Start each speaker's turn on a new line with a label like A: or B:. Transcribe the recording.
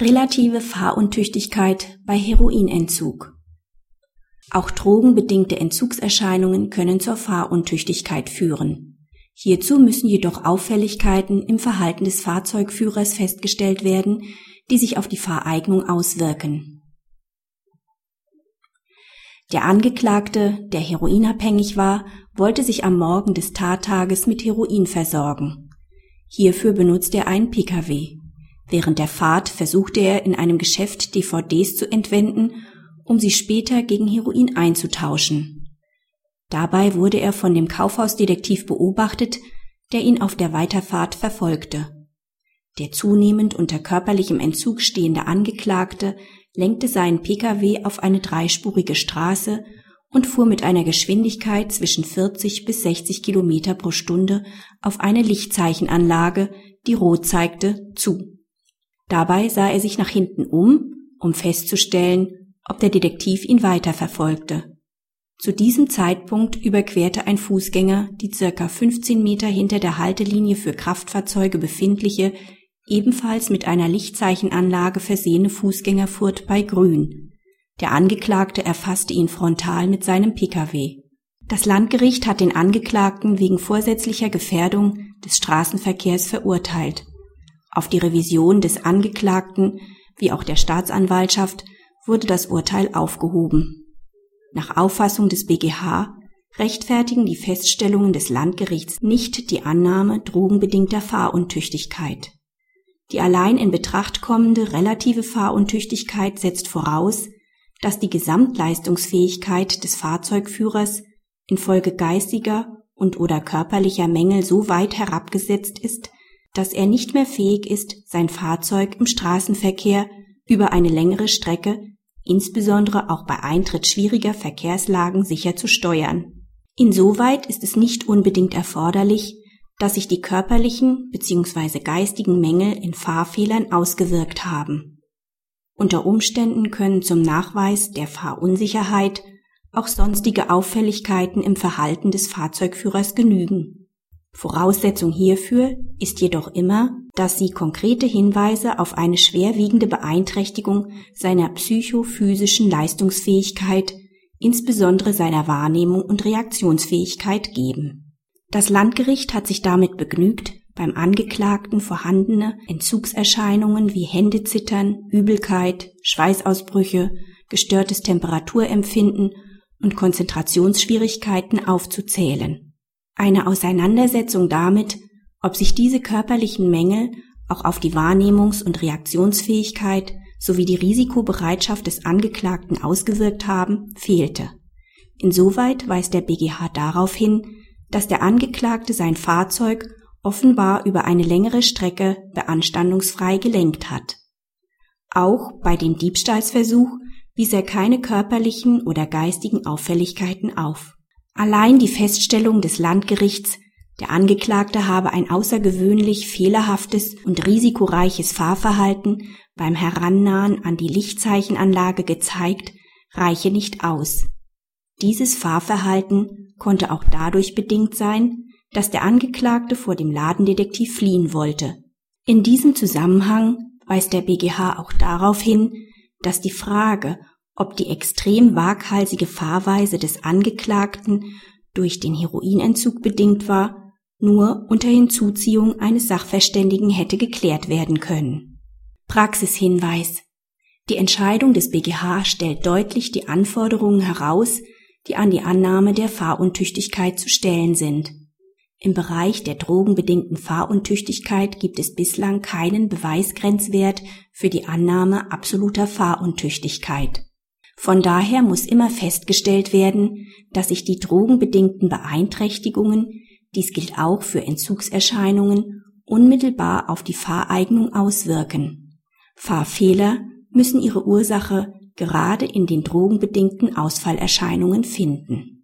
A: Relative Fahruntüchtigkeit bei Heroinentzug. Auch drogenbedingte Entzugserscheinungen können zur Fahruntüchtigkeit führen. Hierzu müssen jedoch Auffälligkeiten im Verhalten des Fahrzeugführers festgestellt werden, die sich auf die Fahreignung auswirken. Der Angeklagte, der heroinabhängig war, wollte sich am Morgen des Tattages mit Heroin versorgen. Hierfür benutzte er einen Pkw. Während der Fahrt versuchte er in einem Geschäft DVDs zu entwenden, um sie später gegen Heroin einzutauschen. Dabei wurde er von dem Kaufhausdetektiv beobachtet, der ihn auf der Weiterfahrt verfolgte. Der zunehmend unter körperlichem Entzug stehende Angeklagte lenkte seinen Pkw auf eine dreispurige Straße und fuhr mit einer Geschwindigkeit zwischen 40 bis 60 Kilometer pro Stunde auf eine Lichtzeichenanlage, die rot zeigte, zu. Dabei sah er sich nach hinten um, um festzustellen, ob der Detektiv ihn weiterverfolgte. Zu diesem Zeitpunkt überquerte ein Fußgänger die circa 15 Meter hinter der Haltelinie für Kraftfahrzeuge befindliche, ebenfalls mit einer Lichtzeichenanlage versehene Fußgängerfurt bei Grün. Der Angeklagte erfasste ihn frontal mit seinem Pkw. Das Landgericht hat den Angeklagten wegen vorsätzlicher Gefährdung des Straßenverkehrs verurteilt. Auf die Revision des Angeklagten wie auch der Staatsanwaltschaft wurde das Urteil aufgehoben. Nach Auffassung des BGH rechtfertigen die Feststellungen des Landgerichts nicht die Annahme drogenbedingter Fahruntüchtigkeit. Die allein in Betracht kommende relative Fahruntüchtigkeit setzt voraus, dass die Gesamtleistungsfähigkeit des Fahrzeugführers infolge geistiger und oder körperlicher Mängel so weit herabgesetzt ist, dass er nicht mehr fähig ist, sein Fahrzeug im Straßenverkehr über eine längere Strecke, insbesondere auch bei Eintritt schwieriger Verkehrslagen, sicher zu steuern. Insoweit ist es nicht unbedingt erforderlich, dass sich die körperlichen bzw. geistigen Mängel in Fahrfehlern ausgewirkt haben. Unter Umständen können zum Nachweis der Fahrunsicherheit auch sonstige Auffälligkeiten im Verhalten des Fahrzeugführers genügen. Voraussetzung hierfür ist jedoch immer, dass sie konkrete Hinweise auf eine schwerwiegende Beeinträchtigung seiner psychophysischen Leistungsfähigkeit, insbesondere seiner Wahrnehmung und Reaktionsfähigkeit geben. Das Landgericht hat sich damit begnügt, beim Angeklagten vorhandene Entzugserscheinungen wie Händezittern, Übelkeit, Schweißausbrüche, gestörtes Temperaturempfinden und Konzentrationsschwierigkeiten aufzuzählen. Eine Auseinandersetzung damit, ob sich diese körperlichen Mängel auch auf die Wahrnehmungs- und Reaktionsfähigkeit sowie die Risikobereitschaft des Angeklagten ausgewirkt haben, fehlte. Insoweit weist der BGH darauf hin, dass der Angeklagte sein Fahrzeug offenbar über eine längere Strecke beanstandungsfrei gelenkt hat. Auch bei dem Diebstahlsversuch wies er keine körperlichen oder geistigen Auffälligkeiten auf. Allein die Feststellung des Landgerichts, der Angeklagte habe ein außergewöhnlich fehlerhaftes und risikoreiches Fahrverhalten beim Herannahen an die Lichtzeichenanlage gezeigt, reiche nicht aus. Dieses Fahrverhalten konnte auch dadurch bedingt sein, dass der Angeklagte vor dem Ladendetektiv fliehen wollte. In diesem Zusammenhang weist der BGH auch darauf hin, dass die Frage, ob die extrem waghalsige Fahrweise des Angeklagten durch den Heroinentzug bedingt war, nur unter Hinzuziehung eines Sachverständigen hätte geklärt werden können. Praxishinweis Die Entscheidung des BGH stellt deutlich die Anforderungen heraus, die an die Annahme der Fahruntüchtigkeit zu stellen sind. Im Bereich der drogenbedingten Fahruntüchtigkeit gibt es bislang keinen Beweisgrenzwert für die Annahme absoluter Fahruntüchtigkeit. Von daher muss immer festgestellt werden, dass sich die drogenbedingten Beeinträchtigungen, dies gilt auch für Entzugserscheinungen, unmittelbar auf die Fahreignung auswirken. Fahrfehler müssen ihre Ursache gerade in den drogenbedingten Ausfallerscheinungen finden